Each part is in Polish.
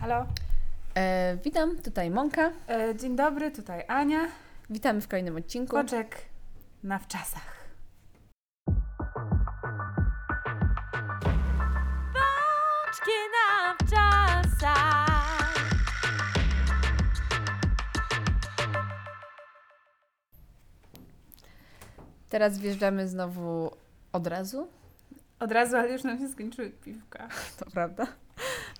Halo. E, witam, tutaj Monka. E, dzień dobry, tutaj Ania. Witamy w kolejnym odcinku. Koczek na wczasach. Pączki na wczasach. Teraz wjeżdżamy znowu od razu, Od razu, ale już nam się skończyły piwka. to prawda.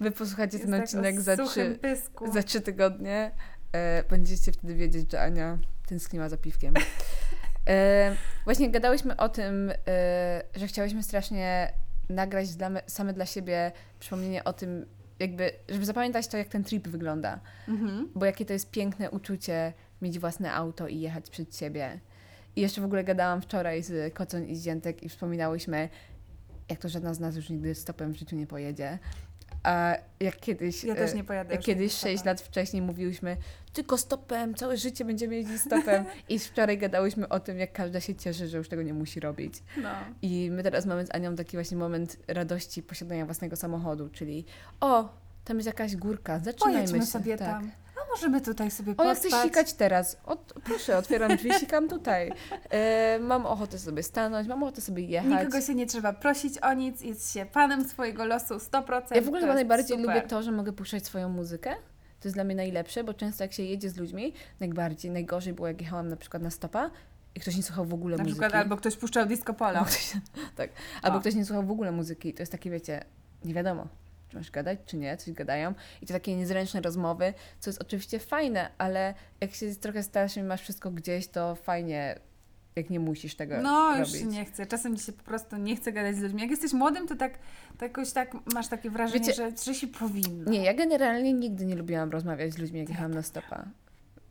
Wy posłuchacie ten odcinek tak o za trzy, pysku. za trzy tygodnie. E, będziecie wtedy wiedzieć, że Ania tęskniła za piwkiem. E, właśnie gadałyśmy o tym, e, że chciałyśmy strasznie nagrać dla, me- same dla siebie przypomnienie o tym, jakby, żeby zapamiętać to, jak ten trip wygląda. Mhm. Bo jakie to jest piękne uczucie mieć własne auto i jechać przed siebie. I jeszcze w ogóle gadałam wczoraj z Kocon i Ziętek i wspominałyśmy, jak to żadna z nas już nigdy stopem w życiu nie pojedzie. A jak kiedyś... Ja też e, nie pojadę. jak kiedyś nigdy 6 stopem. lat wcześniej mówiłyśmy, tylko stopem, całe życie będziemy jeździć stopem. I wczoraj gadałyśmy o tym, jak każda się cieszy, że już tego nie musi robić. No. I my teraz mamy z Anią taki właśnie moment radości posiadania własnego samochodu, czyli o, tam jest jakaś górka, zaczynajmy Pojedźmy się. sobie tak. tam. A możemy tutaj sobie O, jak pospać. chcesz sikać teraz? Proszę, otwieram drzwi, sikam tutaj. E, mam ochotę sobie stanąć, mam ochotę sobie jechać. Nikogo się nie trzeba prosić o nic, jest się panem swojego losu 100%. Ja w ogóle to chyba jest najbardziej super. lubię to, że mogę puszczać swoją muzykę. To jest dla mnie najlepsze, bo często jak się jedzie z ludźmi, najbardziej, najgorzej było jak jechałam na przykład na stopa i ktoś nie słuchał w ogóle Na muzyki. przykład albo ktoś puszczał disco polo. Albo ktoś, tak, albo O. ktoś nie słuchał w ogóle muzyki. To jest takie, wiecie, nie wiadomo, czy masz gadać, czy nie, coś gadają. I to takie niezręczne rozmowy, co jest oczywiście fajne, ale jak się trochę starszym i masz wszystko gdzieś, to fajnie, jak nie musisz tego No, już robić. się nie chce. Czasem mi się po prostu nie chce gadać z ludźmi. Jak jesteś młodym, to tak, to jakoś tak masz takie wrażenie, Wiecie- że, że się powinno. Nie, ja generalnie nigdy nie lubiłam rozmawiać z ludźmi, jak jechałam na stopa.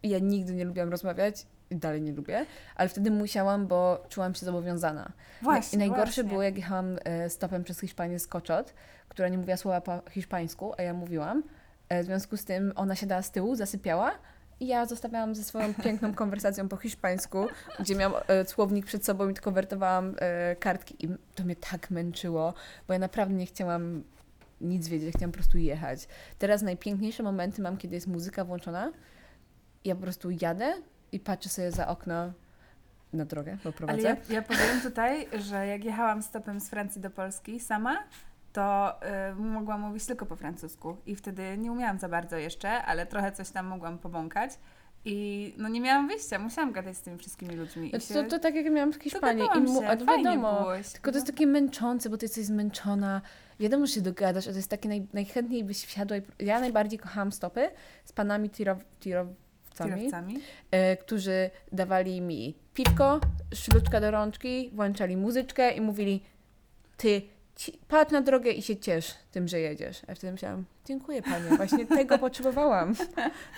Ja nigdy nie lubiłam rozmawiać i dalej nie lubię, ale wtedy musiałam, bo czułam się zobowiązana. Właśnie, I najgorsze właśnie. było, jak jechałam e, stopem przez Hiszpanię z Koczot, która nie mówiła słowa po hiszpańsku, a ja mówiłam. E, W związku z tym ona siadała z tyłu, zasypiała i ja zostawiałam ze swoją piękną konwersacją po hiszpańsku, gdzie miałam e, słownik przed sobą i tylko wertowałam e, kartki i to mnie tak męczyło, bo ja naprawdę nie chciałam nic wiedzieć, chciałam po prostu jechać. Teraz najpiękniejsze momenty mam, kiedy jest muzyka włączona. Ja po prostu jadę i patrzę sobie za okno na drogę, bo Ale prowadzę. ja, ja powiem tutaj, że jak jechałam stopem z Francji do Polski sama, to y, mogłam mówić tylko po francusku i wtedy nie umiałam za bardzo jeszcze, ale trochę coś tam mogłam pobąkać i no nie miałam wyjścia, musiałam gadać z tymi wszystkimi ludźmi. Znaczy, To, to tak jak miałam w Hiszpanii. I mu, się, wiadomo, było. tylko to jest takie męczące, bo ty jesteś zmęczona. Wiadomo, że się dogadasz, a to jest takie naj, najchętniej byś wsiadła. I, ja najbardziej kochałam stopy z panami tirow, tirowcami, kierowcami. e, którzy dawali mi piwko, szluczka do rączki, włączali muzyczkę i mówili ty ci, patrz na drogę i się ciesz tym, że jedziesz. A ja wtedy myślałam, dziękuję panie, właśnie tego potrzebowałam.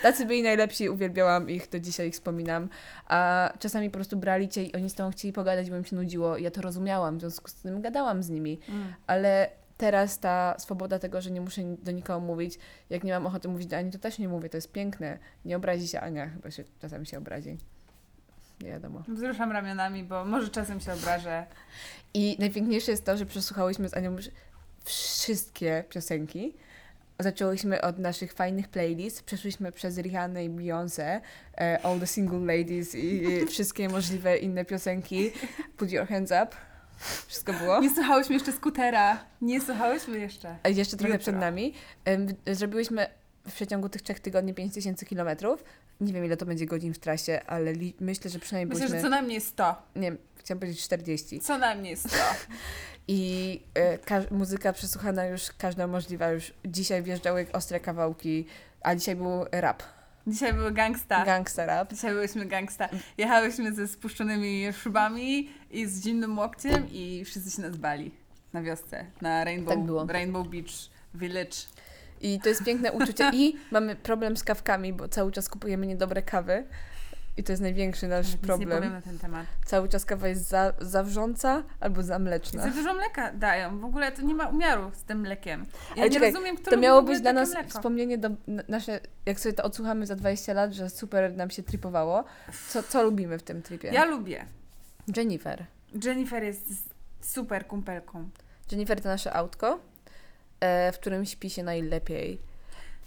Tacy byli najlepsi, uwielbiałam ich, do dzisiaj ich wspominam. A czasami po prostu brali cię i oni z tobą chcieli pogadać, bo im się nudziło. Ja to rozumiałam, w związku z tym gadałam z nimi. Mm. Ale teraz ta swoboda tego, że nie muszę do nikogo mówić, jak nie mam ochoty mówić do Ani, to też nie mówię, to jest piękne. Nie obrazi się Ania, chyba się czasami się obrazi. Nie wiadomo. Wzruszam ramionami, bo może czasem się obrażę. I najpiękniejsze jest to, że przesłuchałyśmy z Anią wszystkie piosenki. Zaczęłyśmy od naszych fajnych playlist, przeszłyśmy przez Rihannę i Beyoncé, e, All the Single Ladies i wszystkie możliwe inne piosenki. Put Your Hands Up. Wszystko było. Nie słuchałyśmy jeszcze skutera. Nie słuchałyśmy jeszcze. Jeszcze trochę Jutro. przed nami. Zrobiłyśmy w przeciągu tych trzech tygodni 5000 kilometrów. Nie wiem, ile to będzie godzin w trasie, ale myślę, że przynajmniej Myślę, że byliśmy... co najmniej 100. Nie chciałam powiedzieć 40. Co najmniej 100. I e, muzyka przesłuchana już każda możliwa. Już dzisiaj wjeżdżały ostre kawałki, a dzisiaj był rap. Dzisiaj były gangsta. Gangsta rap. Dzisiaj byliśmy gangsta. Jechałyśmy ze spuszczonymi szybami i z zimnym łokciem i wszyscy się nas bali na wiosce, na Rainbow, Tak było. Rainbow Beach Village. I to jest piękne uczucie. I mamy problem z kawkami, bo cały czas kupujemy niedobre kawy. I to jest największy nasz Nic nie powiem problem. na ten temat. Cały czas kawa jest za, za wrząca albo za Za mleczna. dużo mleka dają. W ogóle to nie ma umiaru z tym mlekiem. Ja Ale nie czekaj, rozumiem, kto To miało być dla nas mleko. wspomnienie do nasze, jak sobie to odsłuchamy za 20 lat, że super nam się tripowało. Co, co lubimy w tym tripie? Ja lubię. Jennifer. Jennifer jest super kumpelką. Jennifer to nasze autko, e, w którym śpi się najlepiej.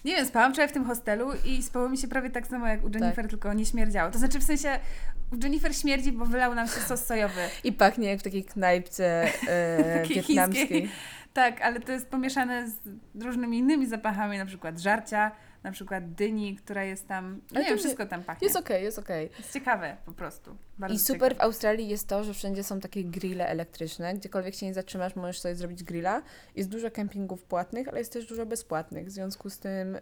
Nie wiem, spałam wczoraj w tym hostelu i spało mi się prawie tak samo jak u Jennifer, tylko nie śmierdziało. To znaczy w sensie u Jennifer śmierdzi, bo wylał nam się sos sojowy. I pachnie jak w takiej knajpce e, wietnamskiej. Tak, ale to jest pomieszane z różnymi innymi zapachami, na przykład żarcia, na przykład dyni, która jest tam. Ale Nie wiem, wszystko tam pachnie. Jest okej, jest okej. Jest ciekawe po prostu. Bardzo I super w ciekawe. Australii jest to, że wszędzie są takie grille elektryczne. Gdziekolwiek się nie zatrzymasz, możesz sobie zrobić grilla. Jest dużo kempingów płatnych, ale jest też dużo bezpłatnych. W związku z tym. Yy,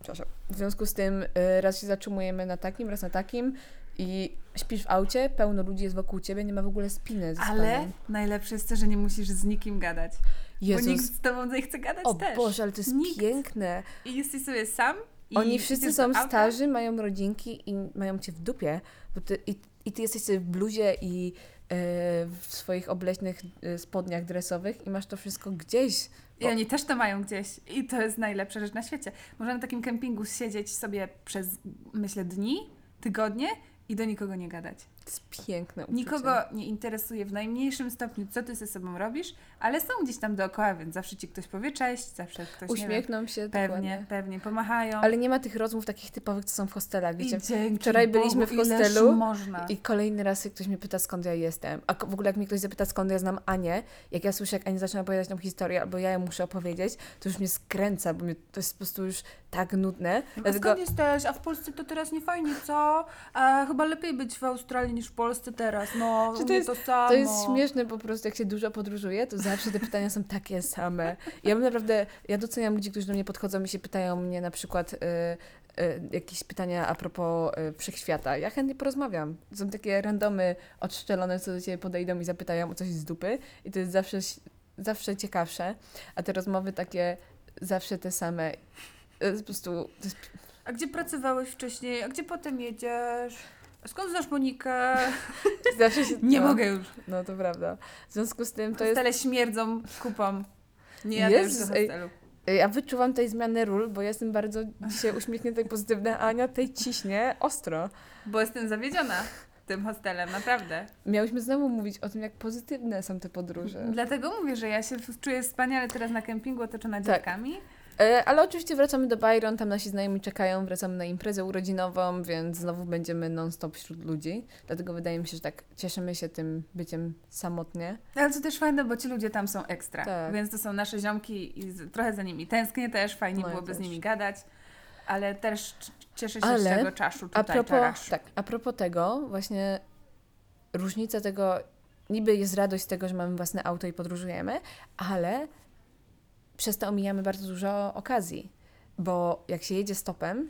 przepraszam. W związku z tym yy, raz się zatrzymujemy na takim, raz na takim. I śpisz w aucie, pełno ludzi jest wokół ciebie, nie ma w ogóle spiny ze Ale najlepsze jest to, że nie musisz z nikim gadać. Bo Jezus, nikt z tobą nie chce gadać o też. Boże, ale to jest Nikt. piękne. I jesteś sobie sam. I Oni wszyscy są starzy, mają rodzinki i mają cię w dupie, bo ty, i, i ty jesteś sobie w bluzie i e, w swoich obleśnych e, spodniach dresowych i masz to wszystko gdzieś. I oni też to mają gdzieś. I to jest najlepsza rzecz na świecie. Można na takim kempingu siedzieć sobie przez, myślę, dni, tygodnie i do nikogo nie gadać. To jest piękne uczucie. Nikogo nie interesuje w najmniejszym stopniu, co ty ze sobą robisz, ale są gdzieś tam dookoła, więc zawsze ci ktoś powie cześć, zawsze ktoś nie wiem, Uśmiechną się pewnie, dokładnie. pewnie pomachają. Ale nie ma tych rozmów takich typowych, co są w hostelach, wiecie. Wczoraj byliśmy Bogu, w ileż hostelu można. I kolejny raz, jak ktoś mnie pyta, skąd ja jestem. A w ogóle, jak mnie ktoś zapyta, skąd ja znam Anię, jak ja słyszę, jak Ania zaczyna opowiadać tą historię, albo ja ją muszę opowiedzieć, to już mnie skręca, bo mnie, to jest po prostu już tak nudne. A Dlatego skąd jesteś? A w Polsce to teraz nie fajnie, co? A chyba lepiej być w Australii niż w Polsce teraz. No, to jest- to samo. To jest śmieszne po prostu, jak się dużo podróżuje, to zawsze te pytania są takie same. Ja bym naprawdę, ja doceniam ludzi, którzy do mnie podchodzą i się pytają mnie na przykład y, y, jakieś pytania a propos y, wszechświata. Ja chętnie porozmawiam. Są takie randomy odszczelone, co do ciebie podejdą i zapytają o coś z dupy i to jest zawsze, zawsze ciekawsze. A te rozmowy takie zawsze te same. Y, Po prostu jest A gdzie pracowałeś wcześniej? A gdzie potem jedziesz? Skąd znasz Monikę? zawsze się, Nie no, mogę już. No to prawda. W związku z tym to jest Hostele śmierdzą kupą. Nie jadę już Jezus, do ej. hostelu. Ja wyczuwam tej zmiany ról, bo ja jestem bardzo dzisiaj uśmiechnięta i pozytywna, a Ania tej ciśnie ostro. Bo jestem zawiedziona tym hostelem, naprawdę. Miałyśmy znowu mówić o tym, jak pozytywne są te podróże. Dlatego mówię, że ja się czuję wspaniale teraz na kempingu otoczona Tak. dziewkami. E, ale oczywiście wracamy do Byron, tam nasi znajomi czekają, wracamy na imprezę urodzinową, więc znowu będziemy non-stop wśród ludzi. Dlatego wydaje mi się, że tak cieszymy się tym byciem samotnie. Ale to też fajne, bo ci ludzie tam są ekstra. Tak. Więc to są nasze ziomki i z, trochę za nimi tęsknię też, fajnie No byłoby z też. nimi gadać. Ale też cieszę się Ale z tego czaszu A tutaj, propos, czaraszu. tak, a propos tego, właśnie różnica tego, niby jest radość z tego, że mamy własne auto i podróżujemy, ale przez to omijamy bardzo dużo okazji, bo jak się jedzie stopem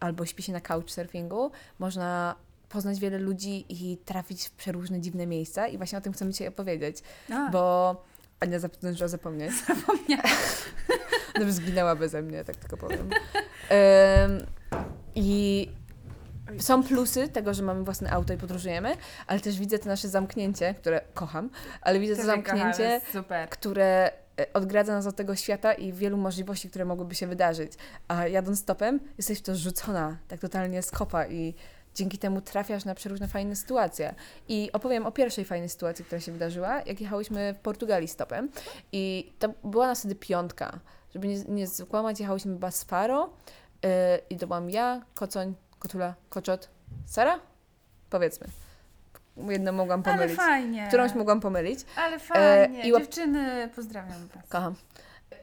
albo śpi się na couchsurfingu, można poznać wiele ludzi i trafić w przeróżne dziwne miejsca i właśnie o tym chcemy dzisiaj opowiedzieć, A, bo Ania zdążyła zapomnieć. Zapomniałam. No by zginęła beze mnie, tak tylko powiem. Em, I są plusy tego, że mamy własne auto i podróżujemy, ale też widzę to nasze zamknięcie, które kocham, ale widzę to kocham, zamknięcie, Super. które odgradza nas od tego świata i wielu możliwości, które mogłyby się wydarzyć. A jadąc stopem, jesteś w to rzucona, tak totalnie z kopa i dzięki temu trafiasz na przeróżne fajne sytuacje. I opowiem o pierwszej fajnej sytuacji, która się wydarzyła, jak jechałyśmy w Portugalii stopem. I to była nas wtedy piątka. Żeby nie, nie skłamać, jechałyśmy chyba z Faro yy, i to byłam ja, Kocoń, Kotula, Koczot, Sara? Powiedzmy. Jedną mogłam Ale pomylić. fajnie. Którąś mogłam pomylić. Ale fajnie. i łap- Dziewczyny, pozdrawiam Was. Kocham.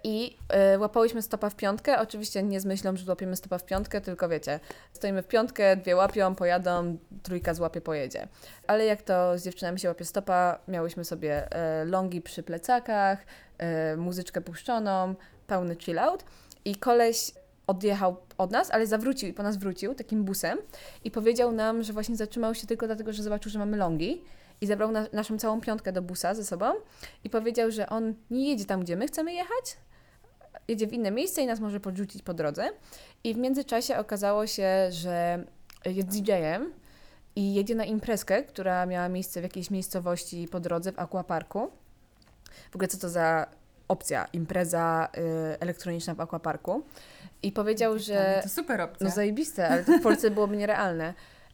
I y, łapałyśmy stopa w piątkę, oczywiście nie z myślą, że łapiemy stopa w piątkę, tylko wiecie, stoimy w piątkę, dwie łapią, pojadą, trójka złapie, pojedzie. Ale jak to z dziewczynami się łapie stopa, miałyśmy sobie e, longi przy plecakach, e, muzyczkę puszczoną, pełny chill out i koleś odjechał od nas, ale zawrócił i po nas wrócił takim busem i powiedział nam, że właśnie zatrzymał się tylko dlatego, że zobaczył, że mamy longi i zabrał na, naszą całą piątkę do busa ze sobą i powiedział, że on nie jedzie tam, gdzie my chcemy jechać, jedzie w inne miejsce i nas może podrzucić po drodze. I w międzyczasie okazało się, że jest DJ-em i jedzie na imprezkę, która miała miejsce w jakiejś miejscowości po drodze w aquaparku. W ogóle co to za opcja, impreza y, elektroniczna w aquaparku. I powiedział, że... To super opcja. No zajebiste, ale to w Polsce byłoby nierealne.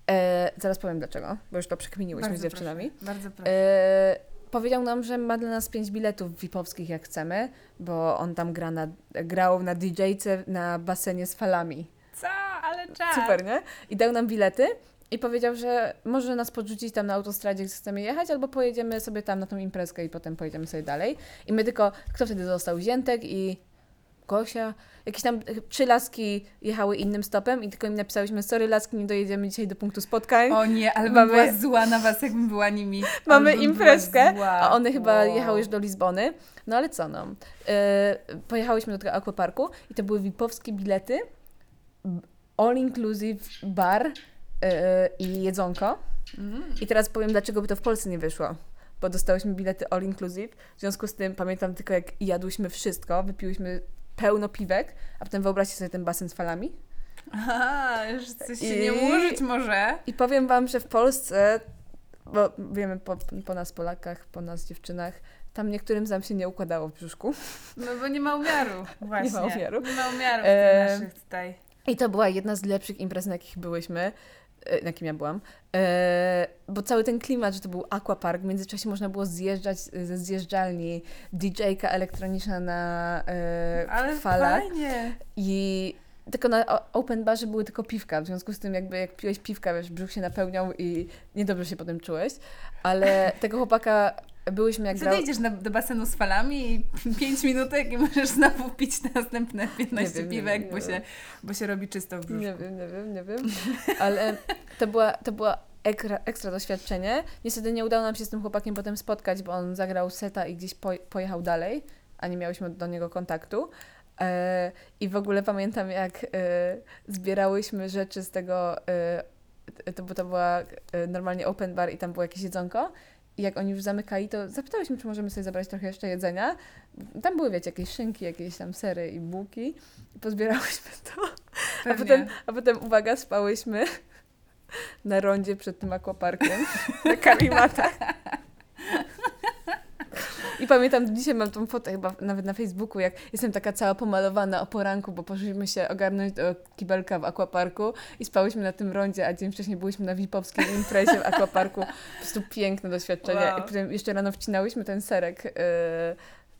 E, zaraz powiem dlaczego, bo już to przekminiłyśmy Bardzo z dziewczynami. Proszę. Bardzo proszę. E, powiedział nam, że ma dla nas pięć biletów VIP-owskich, jak chcemy, bo on tam gra na, grał na DJ-ce na basenie z falami. Co? Ale czas. Super, nie? I dał nam bilety i powiedział, że może nas podrzucić tam na autostradzie, gdzie chcemy jechać, albo pojedziemy sobie tam na tą imprezkę i potem pojedziemy sobie dalej. I my tylko, kto wtedy został? Ziętek i Gosia. Jakieś tam y, trzy laski jechały innym stopem i tylko im napisałyśmy, sorry laski, nie dojedziemy dzisiaj do punktu spotkań. O nie, ale Mamy- była zła na was, jakbym była nimi. Mamy imprezkę, a one chyba Wow. jechały już do Lizbony. No ale co no. E, pojechałyśmy do tego aquaparku i to były VIP-owskie bilety, all inclusive bar e, i jedzonko. Mm. I teraz powiem, dlaczego by to w Polsce nie wyszło. Bo dostałyśmy bilety all inclusive. W związku z tym pamiętam tylko, jak jadłyśmy wszystko, wypiłyśmy pełno piwek, a potem wyobraźcie sobie ten basen z falami. Aha, że coś się I- nie ułożyć może. I powiem Wam, że w Polsce, bo wiemy po, po nas Polakach, po nas dziewczynach, tam niektórym z nam się nie układało w brzuszku. No bo nie ma umiaru. Właśnie. ma umiaru. Nie ma umiaru w tych naszych tutaj. I to była jedna z lepszych imprez, na jakich byłyśmy, e, na jakim ja byłam. E, bo cały ten klimat, że to był aquapark, w międzyczasie można było zjeżdżać ze zjeżdżalni, DJ-ka elektroniczna na e, Ale falach. fajnie. I tylko na open barze były tylko piwka, w związku z tym jakby jak piłeś piwka, wiesz, brzuch się napełniał i niedobrze się potem czułeś. Ale tego chłopaka byłyśmy jak grał... Na, do basenu z falami i 5 minutek i możesz znowu pić następne 15 wiem, piwek, wiem, bo, się, bo się robi czysto w brzuszku. Nie wiem, nie wiem, nie wiem. Ale to była, to była ekstra, ekstra doświadczenie. Niestety nie udało nam się z tym chłopakiem potem spotkać, bo on zagrał seta i gdzieś po, pojechał dalej, a nie miałyśmy do niego kontaktu. E, I w ogóle pamiętam, jak e, zbierałyśmy rzeczy z tego, e, to, bo to była e, normalnie open bar i tam było jakieś jedzonko. Jak oni już zamykali, to zapytałyśmy, czy możemy sobie zabrać trochę jeszcze jedzenia. Tam były, wiecie, jakieś szynki, jakieś tam sery i bułki. I pozbierałyśmy to. A potem, a potem, uwaga, spałyśmy na rondzie przed tym akwaparkiem, na karimatach. Pamiętam, dzisiaj mam tą fotę chyba nawet na Facebooku, jak jestem taka cała pomalowana o poranku, bo poszliśmy się ogarnąć do kibelka w akwaparku i spałyśmy na tym rondzie, a dzień wcześniej byliśmy na VIP-owskiej imprezie w akwaparku. Po prostu piękne doświadczenie. Wow. I potem jeszcze rano wcinałyśmy ten serek, yy,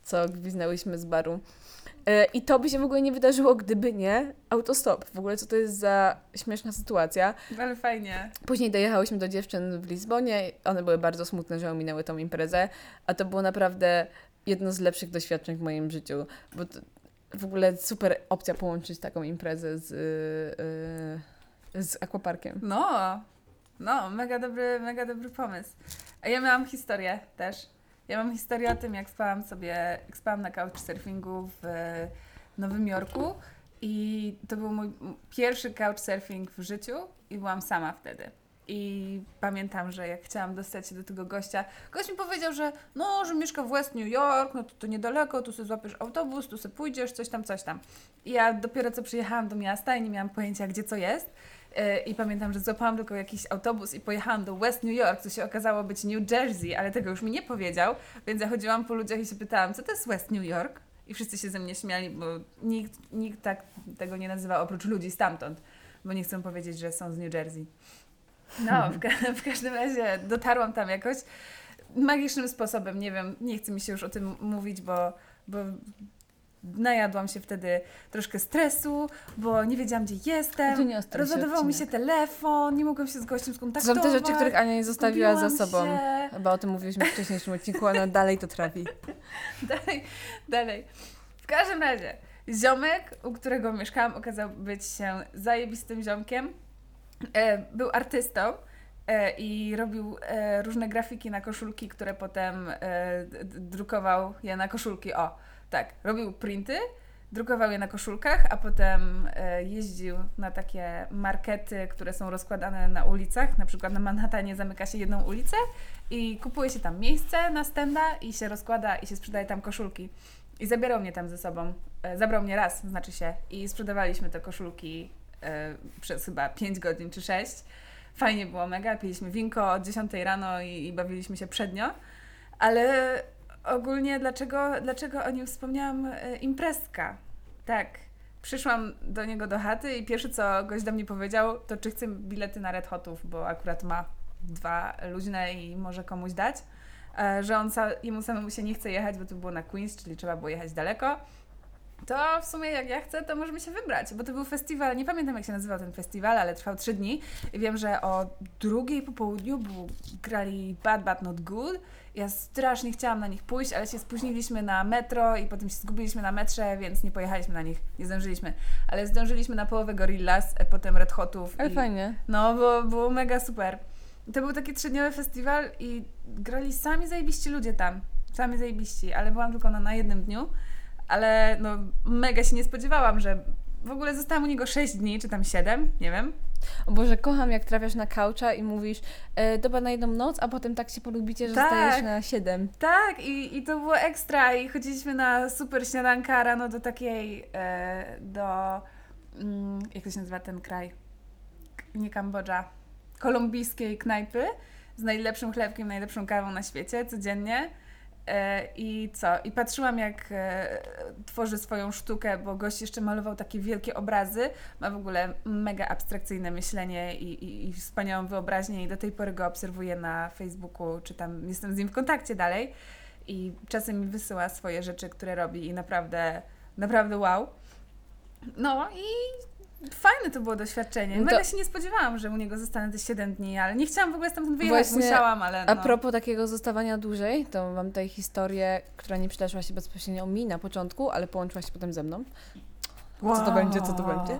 co gwiznałyśmy z baru. E, I to by się w ogóle nie wydarzyło, gdyby nie autostop. W ogóle co to jest za śmieszna sytuacja. Ale fajnie. Później dojechałyśmy do dziewczyn w Lizbonie. One były bardzo smutne, że ominęły tą imprezę, a to było naprawdę jedno z lepszych doświadczeń w moim życiu. Bo to w ogóle super opcja połączyć taką imprezę z, yy, z aquaparkiem. No, no, mega dobry, mega dobry pomysł. A ja miałam historię też. Ja mam historię o tym, jak spałam sobie, jak spałam na couchsurfingu w Nowym Jorku i to był mój pierwszy couchsurfing w życiu i byłam sama wtedy. I pamiętam, że jak chciałam dostać się do tego gościa, gość mi powiedział, że no, że mieszka w West New York, no to, to niedaleko, tu sobie złapiesz autobus, tu sobie pójdziesz, coś tam, coś tam. I ja dopiero co przyjechałam do miasta i nie miałam pojęcia, gdzie co jest. Yy, I pamiętam, że złapałam tylko jakiś autobus i pojechałam do West New York, co się okazało być New Jersey, ale tego już mi nie powiedział, więc ja chodziłam po ludziach i się pytałam, co to jest West New York? I wszyscy się ze mnie śmiali, bo nikt, nikt tak tego nie nazywa oprócz ludzi stamtąd, bo nie chcą powiedzieć, że są z New Jersey. No, w, ka- w każdym razie dotarłam tam jakoś magicznym sposobem, nie wiem, nie chce mi się już o tym mówić, bo, bo najadłam się wtedy troszkę stresu, bo nie wiedziałam, gdzie To jestem. Rozładował mi się telefon, nie mogłam się z gościem To skontaktować. są te rzeczy, których Ania nie zostawiła za sobą. Się. Chyba o tym mówiliśmy w wcześniejszym odcinku, ona dalej to trafi. Dalej, dalej. W każdym razie, ziomek, u którego mieszkałam, okazał być się zajebistym ziomkiem. E, był artystą e, i robił e, różne grafiki na koszulki, które potem drukował je na koszulki. O, tak, robił printy, drukował je na koszulkach, a potem e, jeździł na takie markety, które są rozkładane na ulicach. Na przykład na Manhattanie zamyka się jedną ulicę i kupuje się tam miejsce na stenda i się rozkłada i się sprzedaje tam koszulki. I zabierał mnie tam ze sobą. E, zabrał mnie raz, znaczy się, i sprzedawaliśmy te koszulki e, przez chyba 5 godzin czy 6. Fajnie było mega, piliśmy winko od 10 rano i, i bawiliśmy się przednio, ale ogólnie dlaczego, dlaczego o nim wspomniałam? E, imprezka. Tak. Przyszłam do niego do chaty i pierwsze co gość do mnie powiedział, to czy chcę bilety na Red Hotów, bo akurat ma dwa luźne i może komuś dać. e, że on sa, jemu samemu się nie chce jechać, bo to było na Queens, czyli trzeba było jechać daleko, to w sumie jak ja chcę, to możemy się wybrać, bo to był festiwal, nie pamiętam jak się nazywał ten festiwal, ale trwał trzy dni i wiem, że o drugiej po południu był, grali Bad Bad Not Good. Ja strasznie chciałam na nich pójść, ale się spóźniliśmy na metro i potem się zgubiliśmy na metrze, więc nie pojechaliśmy na nich, nie zdążyliśmy. Ale zdążyliśmy na połowę Gorillaz, e, potem Red Hotów. Ale i... fajnie. No, bo było mega super. To był taki trzydniowy festiwal i grali sami zajebiści ludzie tam. Sami zajebiści, ale byłam tylko na, na jednym dniu. Ale no, mega się nie spodziewałam, że w ogóle zostałam u niego 6 dni, czy tam 7, nie wiem. O Boże, kocham jak trafiasz na coucha i mówisz e, dobra na jedną noc, a potem tak się polubicie, że Tak. zostajesz na siedem. Tak, i, i to było ekstra. I chodziliśmy na super śniadanka rano do takiej, e, do, mm, jak to się nazywa ten kraj? K- Nie Kambodża. Kolumbijskiej knajpy z najlepszym chlebkiem, najlepszą kawą na świecie codziennie. E, I co? I patrzyłam, jak e, tworzy swoją sztukę, bo gość jeszcze malował takie wielkie obrazy. Ma w ogóle mega abstrakcyjne myślenie i, i, i wspaniałą wyobraźnię, i do tej pory go obserwuję na Facebooku, czy tam jestem z nim w kontakcie dalej. I czasem mi wysyła swoje rzeczy, które robi, i naprawdę, naprawdę wow. No i fajne to było doświadczenie. No to- Mega się nie spodziewałam, że u niego zostanę te 7 dni, ale nie chciałam w ogóle stamtąd wyjechać, Właśnie, musiałam, ale no. A propos takiego zostawania dłużej, to mam tutaj historię, która nie przydarzyła się bezpośrednio mi na początku, ale połączyła się potem ze mną. Co to będzie, co to będzie.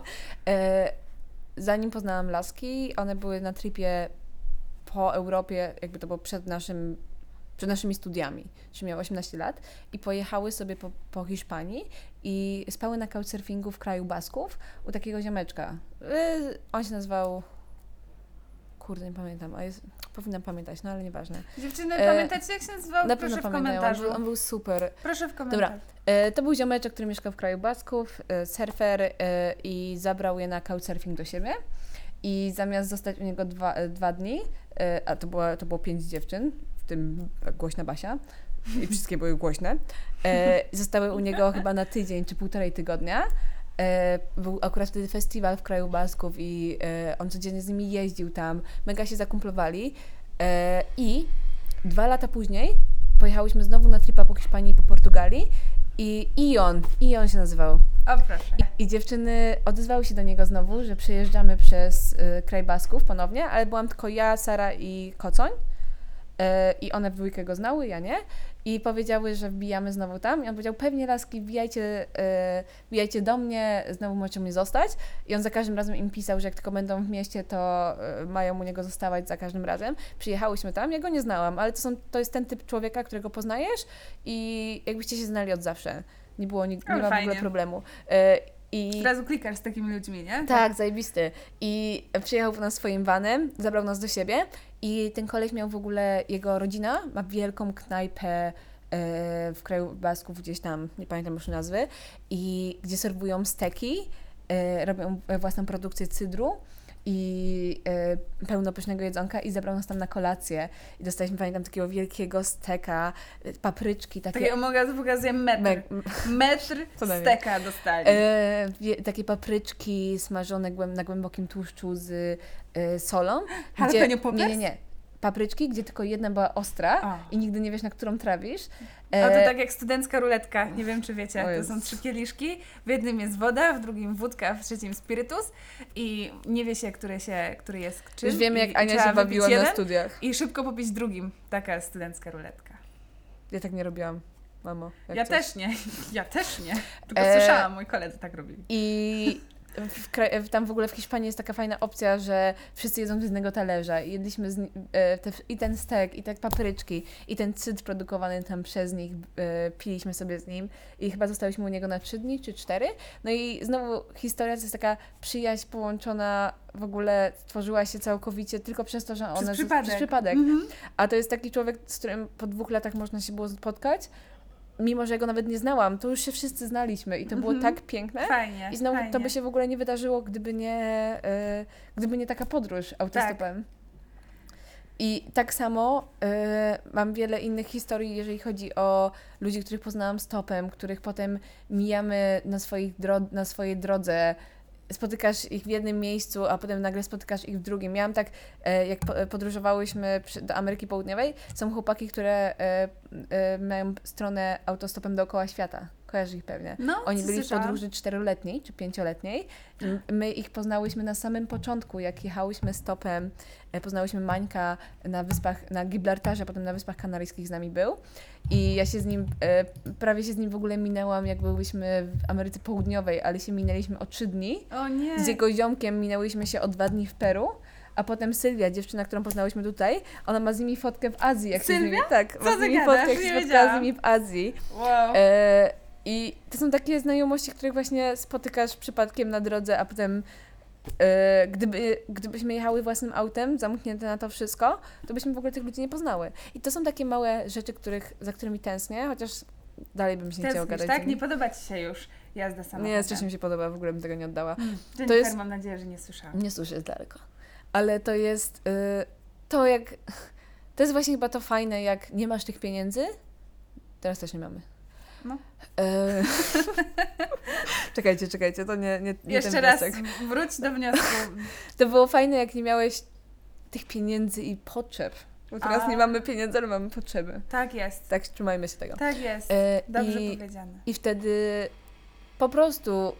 E, zanim poznałam laski, one były na tripie po Europie, jakby to było przed naszym przed naszymi studiami, czyli miały 18 lat i pojechały sobie po, po Hiszpanii i spały na couchsurfingu w kraju Basków u takiego ziomeczka. Y, on się nazywał kurde, nie pamiętam, a jest, powinnam pamiętać, no ale nieważne. Dziewczyny, E, pamiętacie jak się nazywał? Na Proszę w on komentarzu. on był super. Proszę w komentarzu. E, To był ziomeczek, który mieszkał w kraju Basków, e, surfer e, i zabrał je na couchsurfing do siebie. I zamiast zostać u niego dwa, dwa dni, a to było, to było pięć dziewczyn, w tym głośna Basia, i wszystkie były głośne, e, zostały u niego chyba na tydzień czy półtorej tygodnia. E, Był akurat wtedy festiwal w kraju Basków i e, on codziennie z nimi jeździł tam, mega się zakumplowali. E, I dwa lata później pojechałyśmy znowu na tripa po Hiszpanii i po Portugalii i Ion, Ion się nazywał. O proszę. I dziewczyny odezwały się do niego znowu, że przejeżdżamy przez y, kraj Basków ponownie, ale byłam tylko ja, Sara i Kocoń. Y, I one w dwójkę go znały, ja nie. I powiedziały, że wbijamy znowu tam. I on powiedział, pewnie laski, wbijajcie, y, wbijajcie do mnie, znowu możecie mnie zostać. I on za każdym razem im pisał, że jak tylko będą w mieście, to y, mają u niego zostawać za każdym razem. Przyjechałyśmy tam, ja go nie znałam, ale to, są, to jest ten typ człowieka, którego poznajesz i jakbyście się znali od zawsze. Nie było, Ale nie ma w ogóle problemu. I Od razu klikasz z takimi ludźmi, nie? tak, zajebisty. I przyjechał nas swoim vanem, zabrał nas do siebie i ten koleś miał w ogóle, jego rodzina ma wielką knajpę e, w kraju Basków gdzieś tam, nie pamiętam już nazwy, i gdzie serwują steki, e, robią własną produkcję cydru i e, pełno pysznego jedzonka i zabrał nas tam na kolację i dostaliśmy, pamiętam, takiego wielkiego steka, papryczki, takie... Takie omega pokazuję metr. me- Metr steka dostali. Takie papryczki smażone na głębokim tłuszczu z solą. Jalapeno poppers? Nie, nie, nie. Papryczki, gdzie tylko jedna była ostra i nigdy nie wiesz, na którą trawisz. E, to tak jak studencka ruletka, nie wiem czy wiecie, to są trzy kieliszki, w jednym jest woda, w drugim wódka, w trzecim spirytus i nie wie się, który, się, który jest czym. Już wiemy, jak Ania się bawiła na studiach. I szybko popić drugim. Taka studencka ruletka. Ja tak nie robiłam, mamo. Ja coś. też nie, ja też nie. Tylko E, słyszałam, moi koledzy tak robili. I w tam w ogóle w Hiszpanii jest taka fajna opcja, że wszyscy jedzą z jednego talerza jedliśmy z, e, te, i ten stek, i te papryczki, i ten cydr produkowany tam przez nich, e, piliśmy sobie z nim i chyba zostaliśmy u niego na trzy dni czy cztery. No i znowu historia to jest taka przyjaźń połączona, w ogóle stworzyła się całkowicie tylko przez to, że Przez one przypadek. przez przypadek. Mhm. A to jest taki człowiek, z którym po dwóch latach można się było spotkać. Mimo, że ja go nawet nie znałam, to już się wszyscy znaliśmy i to było Mhm. tak piękne. Fajnie, I znowu fajnie. to by się w ogóle nie wydarzyło, gdyby nie, e, gdyby nie taka podróż autostopem. I tak samo e, mam wiele innych historii, jeżeli chodzi o ludzi, których poznałam stopem, których potem mijamy na, swoich dro- na swojej drodze spotykasz ich w jednym miejscu, a potem nagle spotykasz ich w drugim. Miałam tak, e, jak po- podróżowałyśmy do Ameryki Południowej, są chłopaki, które e, e, mają stronę autostopem dookoła świata. Kojarzysz ich pewnie. No, Oni byli w podróży czteroletniej czy pięcioletniej. I My ich poznałyśmy na samym początku, jak jechałyśmy stopem. e, Poznałyśmy Mańka na wyspach, na Gibraltarze, potem na Wyspach Kanaryjskich z nami był. I ja się z nim, e, prawie się z nim w ogóle minęłam, jak byłyśmy w Ameryce Południowej, ale się minęliśmy o trzy dni. O nie. Z jego ziomkiem minęłyśmy się o dwa dni w Peru. A potem Sylwia, dziewczyna, którą poznałyśmy tutaj, ona ma z nimi fotkę w Azji. Jak się z nimi, Sylwia? tak, Co ma z nimi gadasz? fotkę, jak się spotkała z nimi w Azji. Wow. E, I to są takie znajomości, których właśnie spotykasz przypadkiem na drodze, a potem e, gdyby, gdybyśmy jechały własnym autem, zamknięte na to wszystko, to byśmy w ogóle tych ludzi nie poznały. I to są takie małe rzeczy, których, za którymi tęsknię, chociaż dalej bym się nie chciała gadać. tak? z Nie podoba Ci się już jazda samochodem? nie, strasznie mi się podoba, w ogóle bym tego nie oddała. Jennifer, to jest- mam nadzieję, że nie słyszałam. Nie słyszę, jest daleko. Ale to jest y, to jak... To jest właśnie chyba to fajne, jak nie masz tych pieniędzy. Teraz też nie mamy. No. E, czekajcie, czekajcie, to nie, nie, nie Jeszcze raz wróć do wniosku. To było fajne, jak nie miałeś tych pieniędzy i potrzeb. Bo teraz A. nie mamy pieniędzy, ale mamy potrzeby. Tak jest. Tak, trzymajmy się tego. Tak jest. E, Dobrze i, powiedziane. I wtedy po prostu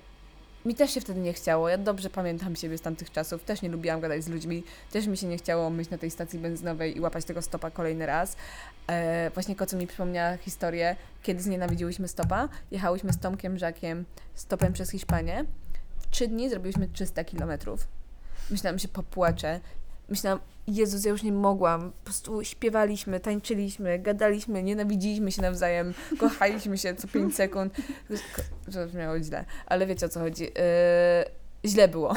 mi też się wtedy nie chciało. Ja dobrze pamiętam siebie z tamtych czasów. Też nie lubiłam gadać z ludźmi. Też mi się nie chciało myć na tej stacji benzynowej i łapać tego stopa kolejny raz. E, właśnie Koco mi przypomniała historię, kiedy znienawidziłyśmy stopa. Jechałyśmy z Tomkiem Żakiem stopem przez Hiszpanię. Trzy dni zrobiliśmy 300 kilometrów. Myślałam, że popłaczę. Myślałam, Jezus, ja już nie mogłam. Po prostu śpiewaliśmy, tańczyliśmy, gadaliśmy, nienawidziliśmy się nawzajem, kochaliśmy się co 5 sekund. To brzmiało źle, ale wiecie o co chodzi. Yy, źle było.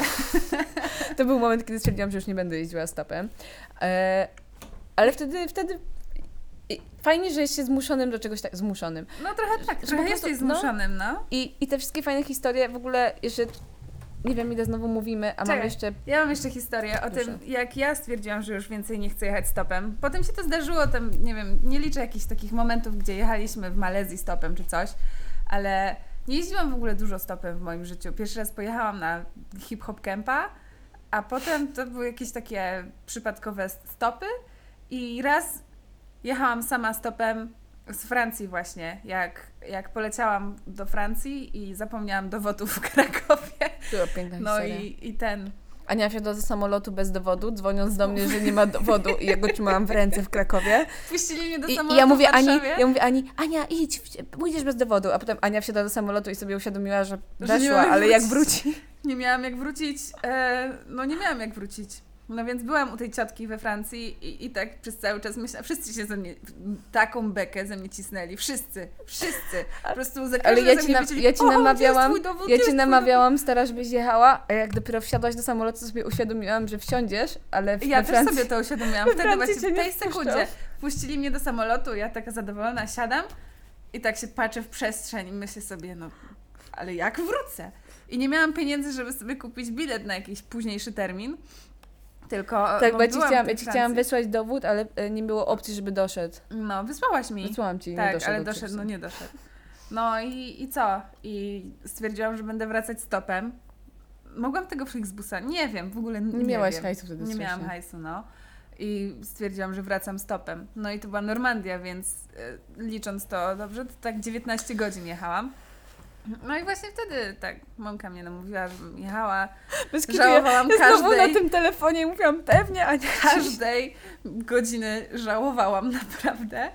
to był moment, kiedy stwierdziłam, że już nie będę jeździła stopem. Yy, ale wtedy, wtedy i fajnie, że jest się zmuszonym do czegoś tak, zmuszonym. No trochę tak, Że trochę po jesteś prostu- no. zmuszonym, no. I, I te wszystkie fajne historie, w ogóle jeszcze, nie wiem ile znowu mówimy, a mam Czekaj. jeszcze Ja mam jeszcze historię o Proszę. tym, jak ja stwierdziłam, że już więcej nie chcę jechać stopem. Potem się to zdarzyło, tam, nie wiem, nie liczę jakichś takich momentów, gdzie jechaliśmy w Malezji stopem czy coś, ale nie jeździłam w ogóle dużo stopem w moim życiu. Pierwszy raz pojechałam na hip-hop campa, a potem to były jakieś takie przypadkowe stopy i raz jechałam sama stopem z Francji właśnie, jak, jak poleciałam do Francji i zapomniałam dowodów w Krakowie. była piękna No historia. i, i ten, Ania wsiadła do samolotu bez dowodu, dzwoniąc do mnie, że nie ma dowodu i ja go trzymałam w ręce w Krakowie. Puścili mnie do I, i samolotu ja mówię Ani, ja mówię Ani, Ania idź, pójdziesz bez dowodu, a potem Ania wsiadła do samolotu i sobie uświadomiła, że weszła, mam ale jak wrócić. wróci. Nie miałam jak wrócić. E, no nie miałam jak wrócić. No więc byłam u tej ciotki we Francji i, i tak przez cały czas myślałam, wszyscy się ze mnie, taką bekę ze mnie cisnęli. Wszyscy, wszyscy. Po prostu za Ale ja ci, na, ja ci "O, gdzie jest namawiałam, dowód? ja ci namawiałam, stara, żebyś jechała, a jak dopiero wsiadłaś do samolotu, to sobie uświadomiłam, że wsiądziesz, ale w Ja też Francji... sobie to uświadomiłam. Wtedy właśnie w tej sekundzie puścili mnie do samolotu, ja taka zadowolona siadam i tak się patrzę w przestrzeń i myślę sobie, no ale jak wrócę? I nie miałam pieniędzy, żeby sobie kupić bilet na jakiś późniejszy termin. Tylko. Tak, no, bo ja ci chciałam, ja ci chciałam wysłać dowód, ale e, nie było opcji, żeby doszedł. No, wysłałaś mi. Wysłałam ci, nie tak, doszedł. ale doszedł, no nie doszedł. No i, i co? I stwierdziłam, że będę wracać stopem. Mogłam tego Flixbusa? Nie wiem, w ogóle nie, Nie miałaś wiem. hajsu wtedy Nie miałam hajsu, no. I stwierdziłam, że wracam stopem. No i to była Normandia, więc e, licząc to dobrze, to tak 19 godzin jechałam. No i właśnie wtedy tak Monka mnie namówiła, jechała. Bez kitu, Żałowałam ja, ja znowu na każdej, tym telefonie i mówiłam pewnie, a nie każdej godziny żałowałam naprawdę.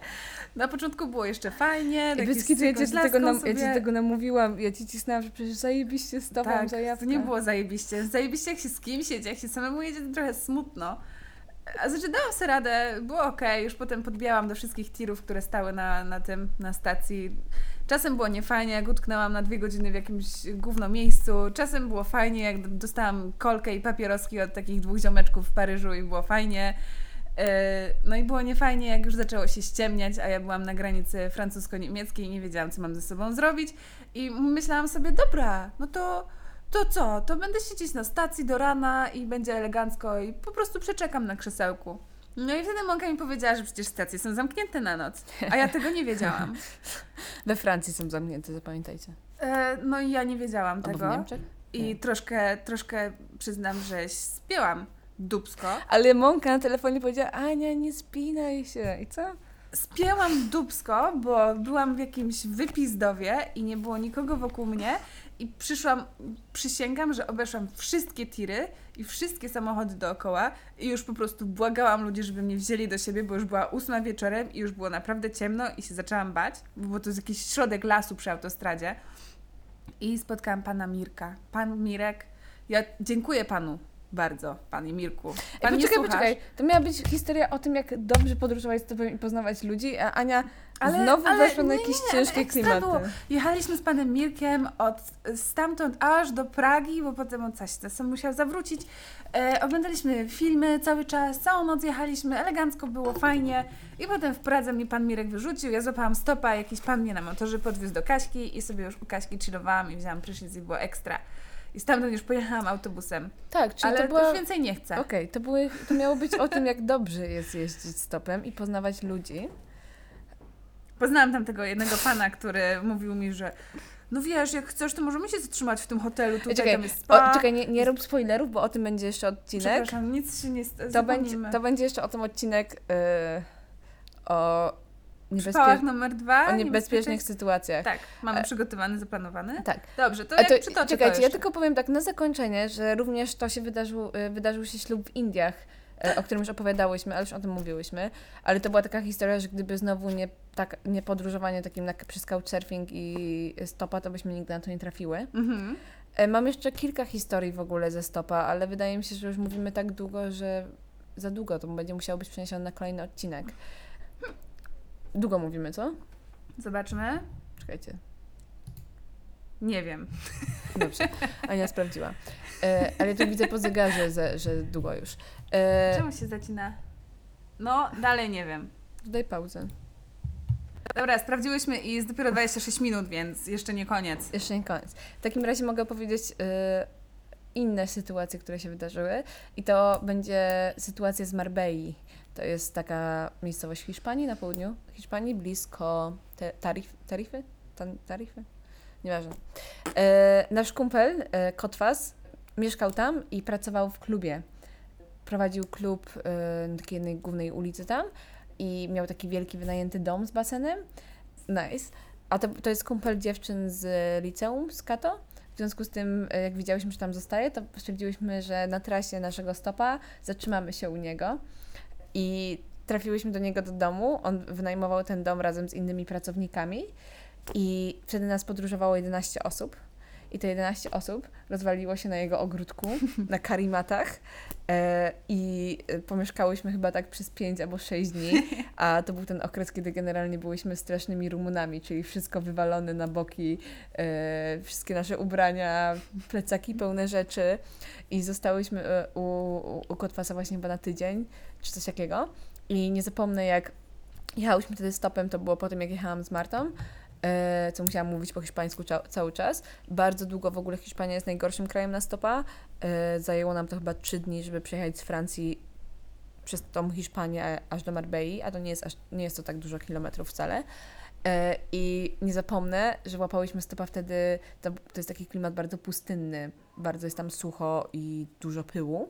Na początku było jeszcze fajnie. I bez kitu, ja cię, tego nam, ja cię tego namówiłam, ja ci cisnęłam, że przecież zajebiście z tobą, Tak, zajawka. to nie było zajebiście. Zajebiście jak się z kimś jedzie, jak się samemu jedzie, to trochę smutno. A znaczy dałam sobie radę, było ok, już potem podbijałam do wszystkich tirów, które stały na, na tym, na stacji. Czasem było niefajnie, jak utknęłam na dwie godziny w jakimś gówno miejscu. Czasem było fajnie, jak dostałam kolkę i papieroski od takich dwóch ziomeczków w Paryżu i było fajnie. Yy, No i było niefajnie, jak już zaczęło się ściemniać, a ja byłam na granicy francusko-niemieckiej i nie wiedziałam, co mam ze sobą zrobić. I myślałam sobie, dobra, no to, to co? To będę siedzieć na stacji do rana i będzie elegancko i po prostu przeczekam na krzesełku. No i wtedy Monka mi powiedziała, że przecież stacje są zamknięte na noc, a ja tego nie wiedziałam. We Francji są zamknięte, zapamiętajcie. E, no i ja nie wiedziałam Albo w tego. Niemczech? I troszkę, troszkę przyznam, że spięłam dubsko. Ale Monka na telefonie powiedziała, Ania, nie spinaj się. I co? Spięłam dubsko, bo byłam w jakimś wypizdowie i nie było nikogo wokół mnie i przyszłam, przysięgam, że obeszłam wszystkie tiry i wszystkie samochody dookoła i już po prostu błagałam ludzi, żeby mnie wzięli do siebie, bo już była ósma wieczorem i już było naprawdę ciemno i się zaczęłam bać, bo to jest jakiś środek lasu przy autostradzie i spotkałam pana Mirka. Pan Mirek, ja dziękuję panu bardzo, panie Mirku. Pan poczekaj, poczekaj. To miała być historia o tym, jak dobrze podróżować z tobą i poznawać ludzi, a Ania znowu weszła na jakieś nie, ale ciężkie klimaty. Było. Jechaliśmy z panem Mirkiem od stamtąd aż do Pragi, bo potem on coś tam musiał zawrócić. E, oglądaliśmy filmy cały czas, całą noc jechaliśmy, elegancko było, fajnie. I potem w Pradze mnie pan Mirek wyrzucił, ja złapałam stopa, jakiś pan mnie na motorze podwiózł do Kaśki i sobie już u Kaśki chillowałam i wzięłam prysznic i było ekstra. I stamtąd już pojechałam autobusem. Tak, czyli Ale to była... już więcej nie chcę. Okej, to, były, to miało być o tym, jak dobrze jest jeździć stopem i poznawać ludzi. Poznałam tam tego jednego pana, który mówił mi, że no wiesz, jak chcesz, to możemy się zatrzymać w tym hotelu, tutaj czekaj, tam jest spa. o, czekaj nie, nie rób spoilerów, bo o tym będzie jeszcze odcinek. Przepraszam, nic się nie st- To będzie, to będzie jeszcze o tym odcinek yy, o, niebezpie... Numer dwa. o niebezpiecznych sytuacjach. Tak, mamy E, przygotowany, zaplanowany. Tak. Dobrze, to jak to, przytoczę czekajcie, to ja tylko powiem tak na zakończenie, że również to się wydarzył, y, wydarzył się ślub w Indiach, e, o którym już opowiadałyśmy, ale już o tym mówiłyśmy. Ale to była taka historia, że gdyby znowu nie, tak, nie podróżowanie takim na, przez couchsurfing i stopa, to byśmy nigdy na to nie trafiły. Mhm. E, Mam jeszcze kilka historii w ogóle ze stopa, ale wydaje mi się, że już mówimy tak długo, że za długo to będzie musiało być przeniesione na kolejny odcinek. Długo mówimy, co? Zobaczmy. Czekajcie. Nie wiem. Dobrze, Ania sprawdziła. E, ale tu widzę po zegarze, że, że długo już. E, Czemu się zacina? No, dalej nie wiem. daj pauzę. Dobra, sprawdziłyśmy i jest dopiero 26 minut, więc jeszcze nie koniec. Jeszcze nie koniec. W takim razie mogę powiedzieć e, inne sytuacje, które się wydarzyły. I to będzie sytuacja z Marbei. To jest taka miejscowość Hiszpanii, na południu Hiszpanii, blisko te, tarif, Tarify? Tan, tarify? Nieważne. E, nasz kumpel, e, Kotwas, mieszkał tam i pracował w klubie. Prowadził klub e, na takiej jednej głównej ulicy tam i miał taki wielki wynajęty dom z basenem. Nice. A to, to jest kumpel dziewczyn z liceum z Kato. W związku z tym, e, jak widziałyśmy, że tam zostaje, to stwierdziłyśmy, że na trasie naszego stopa zatrzymamy się u niego. I trafiłyśmy do niego do domu. On wynajmował ten dom razem z innymi pracownikami. I wtedy nas podróżowało 11 osób. I te 11 osób rozwaliło się na jego ogródku, na karimatach. E, I e, pomieszkałyśmy chyba tak przez 5 albo 6 dni. A to był ten okres, kiedy generalnie byłyśmy strasznymi Rumunami, czyli wszystko wywalone na boki, e, wszystkie nasze ubrania, plecaki pełne rzeczy. I zostałyśmy e, u, u, u Kotwasa właśnie chyba na tydzień, czy coś takiego. I nie zapomnę, jak jechałyśmy wtedy stopem, to było po tym, jak jechałam z Martą, co musiałam mówić po hiszpańsku cały czas. Bardzo długo w ogóle Hiszpania jest najgorszym krajem na stopa. E, zajęło nam to chyba trzy dni, żeby przejechać z Francji przez tą Hiszpanię aż do Marbei, a to nie jest, aż, nie jest to tak dużo kilometrów wcale. E, I nie zapomnę, że łapałyśmy stopa wtedy, to, to jest taki klimat bardzo pustynny, bardzo jest tam sucho i dużo pyłu.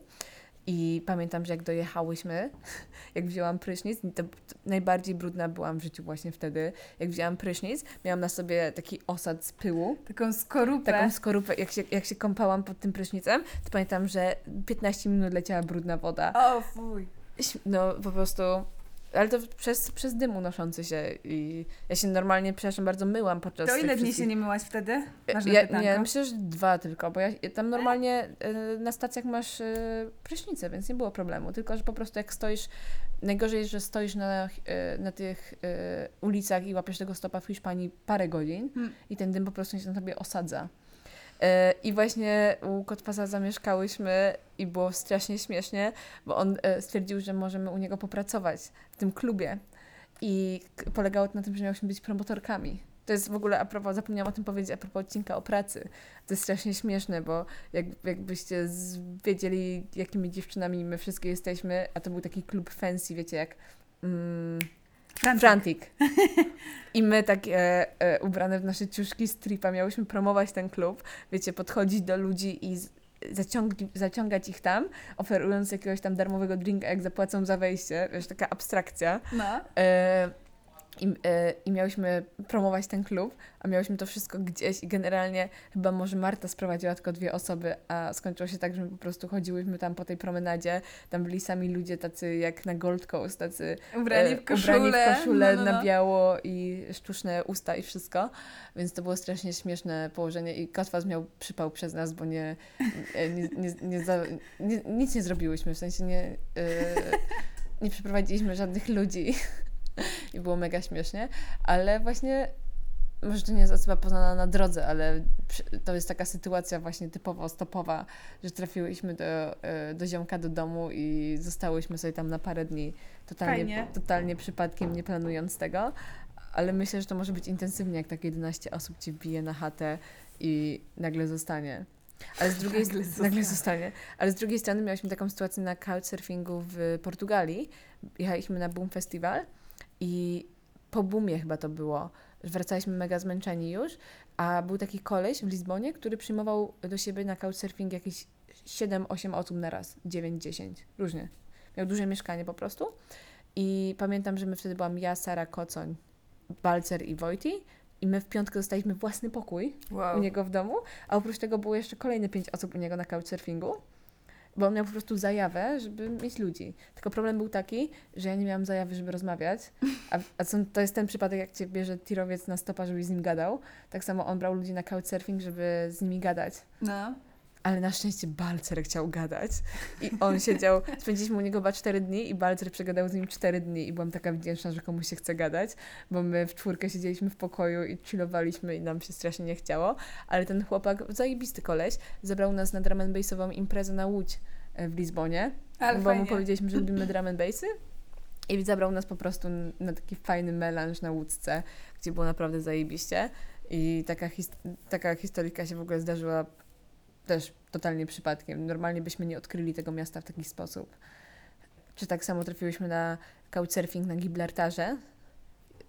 I pamiętam, że jak dojechałyśmy, jak wzięłam prysznic, to, najbardziej brudna byłam w życiu właśnie wtedy. Jak wzięłam prysznic, miałam na sobie taki osad z pyłu, Taką skorupę. taką skorupę. Jak się, jak się kąpałam pod tym prysznicem, to pamiętam, że 15 minut leciała brudna woda. O, fuj. No po prostu. Ale to przez, przez dym unoszący się i ja się normalnie, przepraszam, bardzo myłam podczas To ile dni wszystkich- się nie myłaś wtedy? Ważne ja, pytanko. nie, myślę, że dwa tylko, bo ja tam normalnie y, na stacjach masz y, prysznicę, więc nie było problemu. Tylko, że po prostu jak stoisz, najgorzej jest, że stoisz na, na tych ulicach i łapiesz tego stopa w Hiszpanii parę godzin Hmm. i ten dym po prostu się na tobie osadza. Y, I właśnie u Kotwasa zamieszkałyśmy i było strasznie śmiesznie, bo on y, stwierdził, że możemy u niego popracować w tym klubie. I polegało to na tym, że miałyśmy być promotorkami. To jest w ogóle, a propos, zapomniałam o tym powiedzieć, a propos odcinka o pracy. To jest strasznie śmieszne, bo jak, jakbyście wiedzieli, jakimi dziewczynami my wszystkie jesteśmy, a to był taki klub fancy, wiecie, jak mm, Frantic. I my tak e, e, ubrane w nasze ciuszki stripa miałyśmy promować ten klub, wiecie, podchodzić do ludzi i z, zaciąg- zaciągać ich tam, oferując jakiegoś tam darmowego drinka, jak zapłacą za wejście, wiesz, taka abstrakcja. No. E, i, e, I miałyśmy promować ten klub, a miałyśmy to wszystko gdzieś i generalnie chyba może Marta sprowadziła tylko dwie osoby, a skończyło się tak, że my po prostu chodziłyśmy tam po tej promenadzie, tam byli sami ludzie tacy jak na Gold Coast, tacy Ubrani e, w koszulę. ubrani w koszulę no, no, no. na biało i sztuczne usta i wszystko, więc to było strasznie śmieszne położenie i Kotwas miał przypał przez nas, bo nie, nie, nie, nie, nie, za, nie nic nie zrobiłyśmy, w sensie nie, e, nie przeprowadziliśmy żadnych ludzi i było mega śmiesznie, ale właśnie może to nie jest osoba poznana na drodze, ale to jest taka sytuacja właśnie typowo stopowa, że trafiłyśmy do, e, do ziomka do domu i zostałyśmy sobie tam na parę dni totalnie, Fajnie. totalnie przypadkiem, nie planując tego, ale myślę, że to może być intensywnie, jak tak 11 osób ci bije na chatę i nagle zostanie. Ale z drugiej Nagle nagle, nagle zostanie. zostanie. Ale z drugiej strony miałyśmy taką sytuację na couchsurfingu w Portugalii. Jechaliśmy na Boom Festival i po boomie chyba to było. że Wracaliśmy mega zmęczeni już, a był taki koleś w Lizbonie, który przyjmował do siebie na couchsurfing jakieś 7-8 osób na raz, 9-10, różnie. Miał duże mieszkanie po prostu. I pamiętam, że my wtedy byłam ja, Sara Kocoń, Balcer i Wojti. I my w piątkę dostaliśmy własny pokój Wow. u niego w domu, a oprócz tego było jeszcze kolejne pięć osób u niego na couchsurfingu, bo on miał po prostu zajawę, żeby mieć ludzi. Tylko problem był taki, że ja nie miałam zajawy, żeby rozmawiać, a, a są, to jest ten przypadek, jak cię bierze tirowiec na stopa, żebyś z nim gadał. Tak samo on brał ludzi na couchsurfing, żeby z nimi gadać. No. Ale na szczęście Balcer chciał gadać. I on siedział, spędziliśmy u niego chyba cztery dni i Balcer przegadał z nim cztery dni. I byłam taka wdzięczna, że komuś się chce gadać, bo my w czwórkę siedzieliśmy w pokoju i chillowaliśmy i nam się strasznie nie chciało, ale ten chłopak, zajebisty koleś, zabrał nas na drum and bassową imprezę na Łódź e, w Lizbonie, Ale bo fajnie. mu powiedzieliśmy, że lubimy drum and bassy. I zabrał nas po prostu na taki fajny melanż na Łódce, gdzie było naprawdę zajebiście. I taka, his- taka historyjka się w ogóle zdarzyła też totalnie przypadkiem. Normalnie byśmy nie odkryli tego miasta w taki sposób. Czy tak samo trafiłyśmy na couchsurfing na Gibraltarze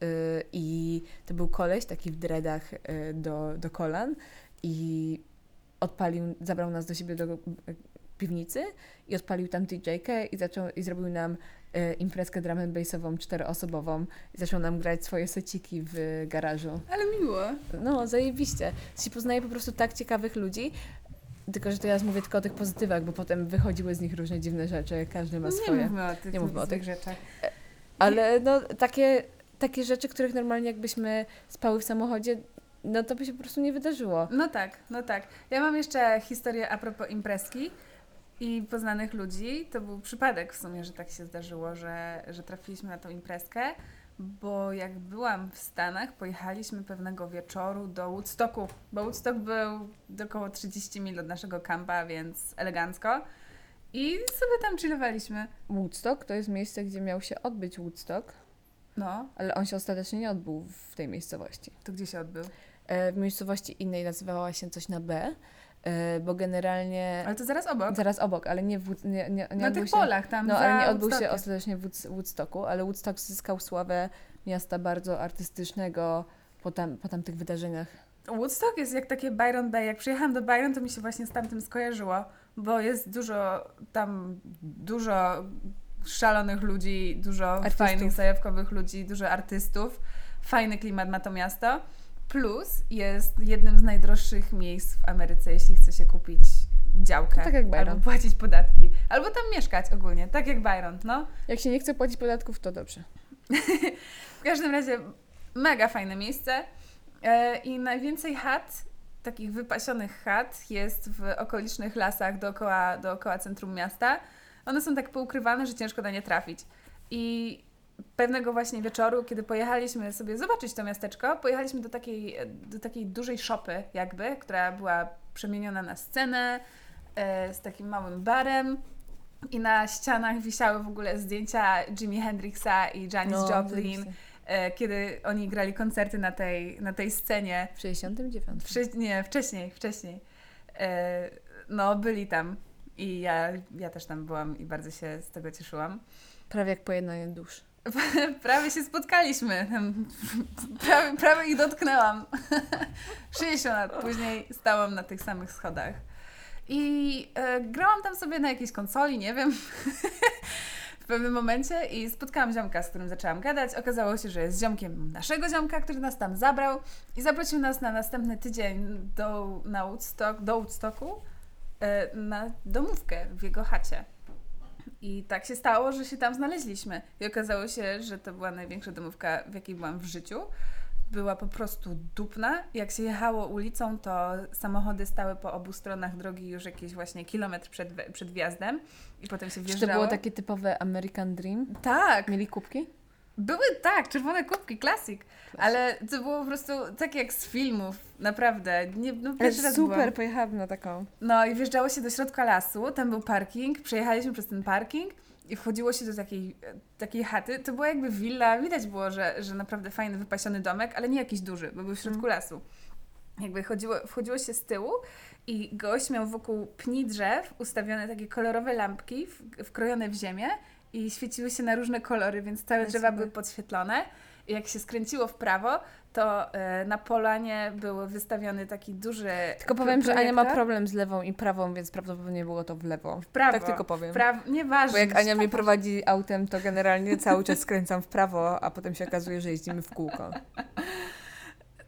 yy, i to był koleś taki w dreadach yy, do, do kolan i odpalił, zabrał nas do siebie do yy, piwnicy i odpalił tam DJ-kę i, zaczął, i zrobił nam yy, imprezkę drum and bassową czteroosobową i zaczął nam grać swoje seciki w garażu. Ale miło. No, zajebiście. Się poznaje po prostu tak ciekawych ludzi, tylko że teraz mówię tylko o tych pozytywach, bo potem wychodziły z nich różne dziwne rzeczy, każdy ma Nie swoje. mówmy o tych, Nie mówmy o tych. rzeczach. Ale no, takie, takie rzeczy, których normalnie jakbyśmy spały w samochodzie, no to by się po prostu nie wydarzyło. No tak, no tak. Ja mam jeszcze historię a propos imprezki i poznanych ludzi. To był przypadek w sumie, że tak się zdarzyło, że, że trafiliśmy na tą imprezkę, bo jak byłam w Stanach, pojechaliśmy pewnego wieczoru do Woodstocku, bo Woodstock był około 30 mil od naszego kampa, więc elegancko. I sobie tam chillowaliśmy. Woodstock to jest miejsce, gdzie miał się odbyć Woodstock, No, ale on się ostatecznie nie odbył w tej miejscowości. to gdzie się odbył? E, w miejscowości innej nazywała się coś na B, bo generalnie... Ale to zaraz obok. Zaraz obok, ale nie w Wood- nie, nie, nie na tych się... polach tam No, ale nie odbył się ostatecznie w Woods- Woodstocku, ale Woodstock zyskał sławę miasta bardzo artystycznego po, tam, po tamtych wydarzeniach. Woodstock jest jak takie Byron Bay. Jak przyjechałam do Byron, to mi się właśnie z tamtym skojarzyło, bo jest dużo tam, dużo szalonych ludzi, dużo Artystów. fajnych, zajawkowych ludzi, dużo artystów. Fajny klimat ma to miasto. Plus jest jednym z najdroższych miejsc w Ameryce, jeśli chce się kupić działkę. To tak jak Byron. Albo płacić podatki. Albo tam mieszkać ogólnie, tak jak Byron, no. Jak się nie chce płacić podatków, to dobrze. W każdym razie mega fajne miejsce e, i najwięcej chat, takich wypasionych chat jest w okolicznych lasach dookoła, dookoła centrum miasta. One są tak poukrywane, że ciężko na nie trafić. I pewnego właśnie wieczoru, kiedy pojechaliśmy sobie zobaczyć to miasteczko, pojechaliśmy do takiej, do takiej dużej szopy jakby, która była przemieniona na scenę e, z takim małym barem. I na ścianach wisiały w ogóle zdjęcia Jimi Hendrixa i Janis No, Joplin, e, kiedy oni grali koncerty na tej, na tej scenie. W 69. Wcze- nie, wcześniej, wcześniej. E, no, byli tam i ja, ja też tam byłam i bardzo się z tego cieszyłam. Prawie jak pojednanie dusz. prawie się spotkaliśmy. Prawie, prawie ich dotknęłam. 60 lat później stałam na tych samych schodach. I e, grałam tam sobie na jakiejś konsoli, nie wiem. w pewnym momencie i spotkałam ziomka, z którym zaczęłam gadać. Okazało się, że jest ziomkiem naszego ziomka, który nas tam zabrał i zaprosił nas na następny tydzień do, na Woodstock, do Woodstocku e, na domówkę w jego chacie. I tak się stało, że się tam znaleźliśmy. I okazało się, że to była największa domówka, w jakiej byłam w życiu. Była po prostu dupna. Jak się jechało ulicą, to samochody stały po obu stronach drogi już jakiś właśnie kilometr przed, przed wjazdem. I potem się Czy wjeżdżało. to było takie typowe American Dream? Tak, Mieli kubki? Były tak, czerwone kubki, klasik. Ale to było po prostu tak jak z filmów, naprawdę. Nie, no, pierwszy raz byłam. pojechałabym na taką. No i wjeżdżało się do środka lasu, tam był parking, przejechaliśmy przez ten parking i wchodziło się do takiej, takiej chaty. To była jakby willa, widać było, że, że naprawdę fajny, wypasiony domek, ale nie jakiś duży, bo był w środku lasu. Jakby chodziło, wchodziło się z tyłu i gość miał wokół pni drzew ustawione takie kolorowe lampki wkrojone w ziemię i świeciły się na różne kolory, więc całe drzewa były podświetlone. I jak się skręciło w prawo, to e, na polanie był wystawiony taki duży Tylko powiem, że Ania ma problem z lewą i prawą, więc prawdopodobnie było to w lewo. W prawo. Tak tylko powiem. Nieważne. Bo jak Ania mnie prowadzi autem, to generalnie cały czas skręcam w prawo, a potem się okazuje, że jeździmy w kółko.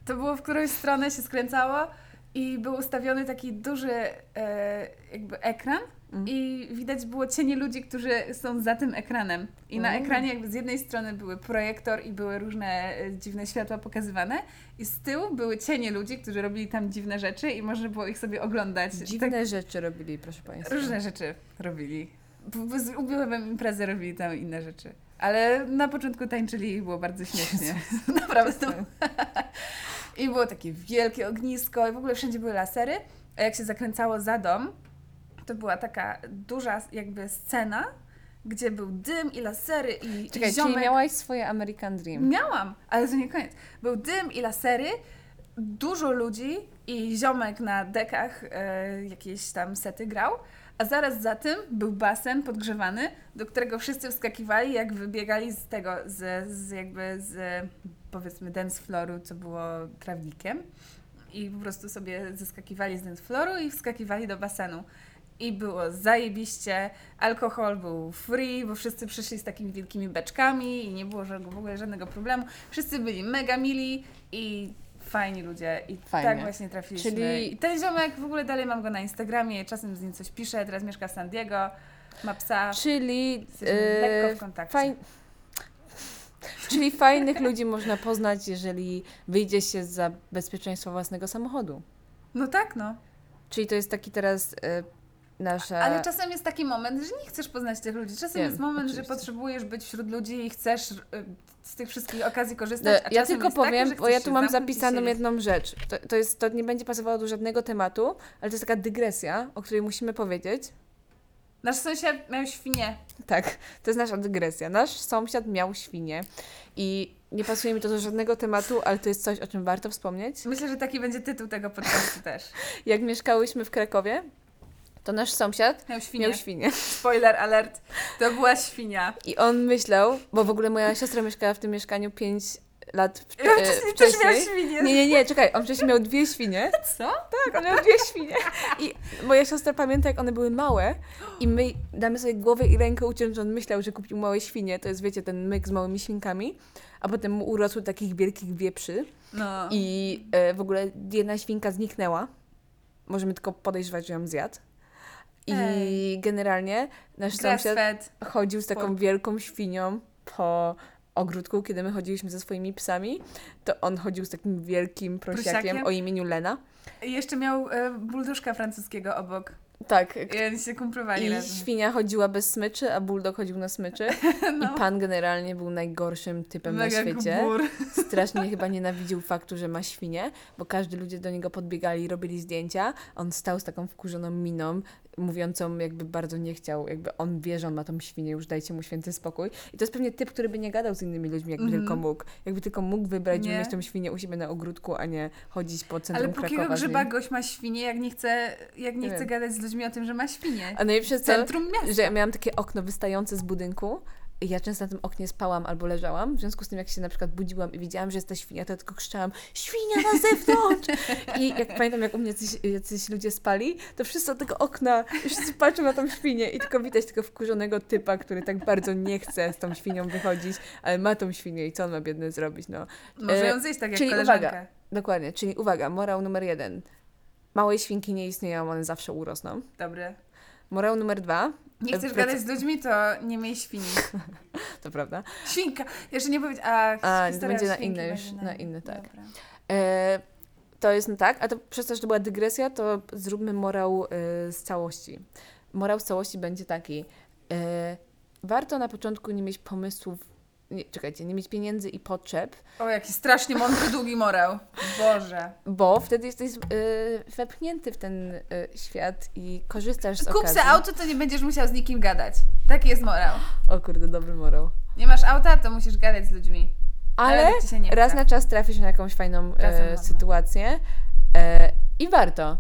To było w którąś stronę się skręcało i był ustawiony taki duży e, jakby ekran Mm. i widać było cienie ludzi, którzy są za tym ekranem. I na Mm. ekranie jakby z jednej strony były projektor i były różne e, dziwne światła pokazywane i z tyłu były cienie ludzi, którzy robili tam dziwne rzeczy i można było ich sobie oglądać. Dziwne rzeczy robili, proszę Tak, Państwa. różne rzeczy robili. Z ubiłem imprezę, robili tam inne rzeczy. Ale na początku tańczyli i było bardzo śmiesznie. Naprawdę. I było takie wielkie ognisko i w ogóle wszędzie były lasery. A jak się zakręcało za dom, to była taka duża jakby scena, gdzie był dym i lasery i, Czekaj, i ziomek. czyli miałaś swoje American Dream. Miałam, ale to nie koniec. Był dym i lasery, dużo ludzi i ziomek na dekach e, jakieś tam sety grał, a zaraz za tym był basen podgrzewany, do którego wszyscy wskakiwali, jak wybiegali z tego, z, z jakby z powiedzmy dance flooru, co było trawnikiem i po prostu sobie zeskakiwali z dance flooru i wskakiwali do basenu. I było zajebiście, alkohol był free, bo wszyscy przyszli z takimi wielkimi beczkami i nie było żadnego, w ogóle żadnego problemu. Wszyscy byli mega mili i fajni ludzie i Fajnie. tak właśnie trafiliśmy. Czyli- I ten ziomek, w ogóle dalej mam go na Instagramie, czasem z nim coś piszę, teraz mieszka w San Diego, ma psa, Czyli jesteśmy e, lekko w kontakcie. faj... Czyli fajnych ludzi można poznać, jeżeli wyjdzie się za bezpieczeństwo własnego samochodu. No tak, no. Czyli to jest taki teraz e, nasza... Ale czasem jest taki moment, że nie chcesz poznać tych ludzi. Czasem Wiem, jest moment, oczywiście. że potrzebujesz być wśród ludzi i chcesz y, z tych wszystkich okazji No, korzystać. a ja tylko taki, powiem, że bo ja tu mam zapisaną jedną rzecz. To, to, jest, to nie będzie pasowało do żadnego tematu, ale to jest taka dygresja, o której musimy powiedzieć. Nasz sąsiad miał świnie. Tak, to jest nasza dygresja. Nasz sąsiad miał świnie i nie pasuje mi to do żadnego tematu, ale to jest coś, o czym warto wspomnieć. Myślę, że taki będzie tytuł tego podcastu też. Jak mieszkałyśmy w Krakowie, to nasz sąsiad Miał świnie. miał świnie. Spoiler alert. To była świnia. I on myślał, bo w ogóle moja siostra mieszkała w tym mieszkaniu 5 lat w, Ja e, wcześniej też miał świnie. Nie, nie, nie, czekaj, on wcześniej miał dwie świnie. Co? Tak, on miał dwie świnie. I moja siostra pamięta, jak one były małe i my damy sobie głowę i rękę uciąć, że on myślał, że kupił małe świnie. To jest, wiecie, ten myk z małymi świnkami. A potem mu urosły takich wielkich wieprzy No. i e, w ogóle jedna świnka zniknęła. Możemy tylko podejrzewać, że ją zjadł. I generalnie nasz sąsiad chodził z taką wielką świnią po ogródku, kiedy my chodziliśmy ze swoimi psami, to on chodził z takim wielkim prosiakiem, Prosiakiem? o imieniu Lena. I jeszcze miał e, bulduszka francuskiego obok. Tak. I oni się kumplowali I razem. świnia chodziła bez smyczy, a bulldog chodził na smyczy. No. I pan generalnie był najgorszym typem Mega na świecie. gbur. Strasznie chyba nienawidził faktu, że ma świnię, bo każdy ludzie do niego podbiegali i robili zdjęcia. On stał z taką wkurzoną miną, mówiącą jakby bardzo nie chciał, jakby on wie, że on ma tą świnię, już dajcie mu święty spokój. I to jest pewnie typ, który by nie gadał z innymi ludźmi, jakby Mhm. tylko mógł. Jakby tylko mógł wybrać, żeby mieć tą świnię u siebie na ogródku, a nie chodzić po centrum Ale po jakiego Krakowa. z grzyba nim. gość ma świnie, jak nie chce, jak nie Nie chce gadać z ludźmi o tym, że ma świnie? A najlepsze W co, centrum miasta. że ja miałam takie okno wystające z budynku I ja często na tym oknie spałam albo leżałam, w związku z tym jak się na przykład budziłam i widziałam, że jest ta świnia, to ja tylko krzyczałam świnia na zewnątrz! I jak pamiętam, jak u mnie jacyś, jacyś ludzie spali, to wszyscy od tego okna już patrzą na tą świnię i tylko widać tego wkurzonego typa, który tak bardzo nie chce z tą świnią wychodzić, ale ma tą świnię i co on ma biedny zrobić, no. Może E, ją zjeść tak jak czyli koleżankę. uwaga. Dokładnie, czyli uwaga, morał numer jeden. Małe świnki nie istnieją, one zawsze urosną. Dobry. Morał numer dwa, Nie chcesz gadać z ludźmi, to nie miej świni. to prawda, Świnka! Jeszcze nie powiedzieć, a, A, to będzie na inne już, będzie na inne, tak. E, to jest no tak, a to przez to, że to była dygresja, to zróbmy morał e, z całości. Morał z całości będzie taki. E, warto na początku nie mieć pomysłów, nie, czekajcie, nie mieć pieniędzy i potrzeb, O, jaki strasznie mądry, długi morał. Boże. bo wtedy jesteś e, wepchnięty w ten e, świat i korzystasz z Kup okazji. se auto, to nie będziesz musiał z nikim gadać. Taki jest morał. O kurde, dobry morał. Nie masz auta, to musisz gadać z ludźmi. Ale nie raz na czas trafisz na jakąś fajną e, sytuację e, i warto.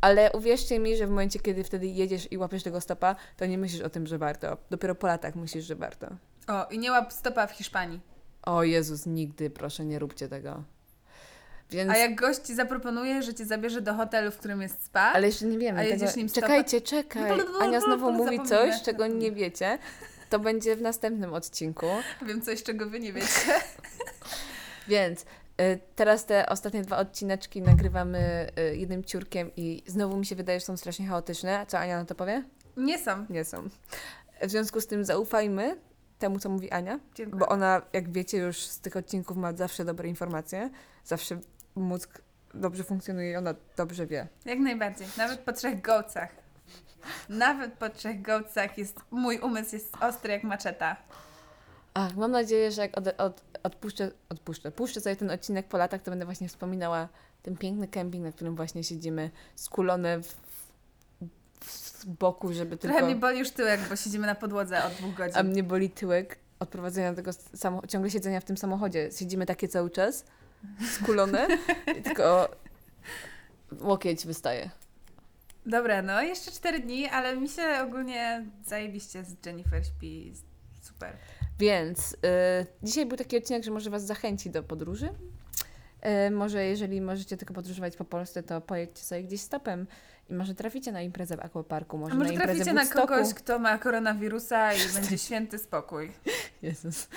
Ale uwierzcie mi, że w momencie, kiedy wtedy jedziesz i łapiesz tego stopa, to nie myślisz o tym, że warto. Dopiero po latach myślisz, że warto. O, i nie łap stopa w Hiszpanii. O Jezus, nigdy, proszę, nie róbcie tego. Więc, A jak gość ci zaproponuje, że cię zabierze do hotelu, w którym jest spa, ale jeszcze nie wiemy. A Tego... jedziesz nim stopa- Czekajcie, czekaj. Ania znowu mówi coś, czego nie wiecie. To będzie w następnym odcinku. wiem coś, czego wy nie wiecie. Więc y, teraz te ostatnie dwa odcineczki nagrywamy y, jednym ciurkiem i znowu mi się wydaje, że są strasznie chaotyczne. Co Ania na to powie? Nie są. Nie są. W związku z tym zaufajmy temu, co mówi Ania, Dziękuję. bo ona, jak wiecie, już z tych odcinków ma zawsze dobre informacje. Zawsze mózg dobrze funkcjonuje i ona dobrze wie. Jak najbardziej. Nawet po trzech gołcach. Nawet po trzech gołcach jest, mój umysł jest ostry jak maczeta. Ach, mam nadzieję, że jak od, od, odpuszczę, odpuszczę, puszczę sobie ten odcinek po latach, to będę właśnie wspominała ten piękny kemping, na którym właśnie siedzimy, skulone w, w, z boku, żeby tylko... Trochę mnie boli już tyłek, bo siedzimy na podłodze od dwóch godzin. A mnie boli tyłek od prowadzenia tego samo, ciągle siedzenia w tym samochodzie. Siedzimy takie cały czas, skulone, i tylko łokieć wystaje. Dobra, no jeszcze cztery dni, ale mi się ogólnie zajebiście z Jennifer śpi. Super. Więc y, dzisiaj był taki odcinek, że może Was zachęci do podróży. Y, może jeżeli możecie tylko podróżować po Polsce, to pojedźcie sobie gdzieś stopem i może traficie na imprezę w aquaparku, może, A może na imprezę traficie na kogoś, kto ma koronawirusa i będzie święty spokój. Jezus.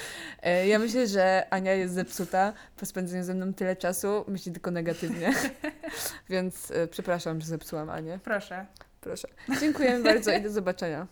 E, Ja myślę, że Ania jest zepsuta po spędzeniu ze mną tyle czasu. Myśli tylko negatywnie. Więc e, przepraszam, że zepsułam Anię. Proszę. Proszę. Dziękujemy bardzo i do zobaczenia.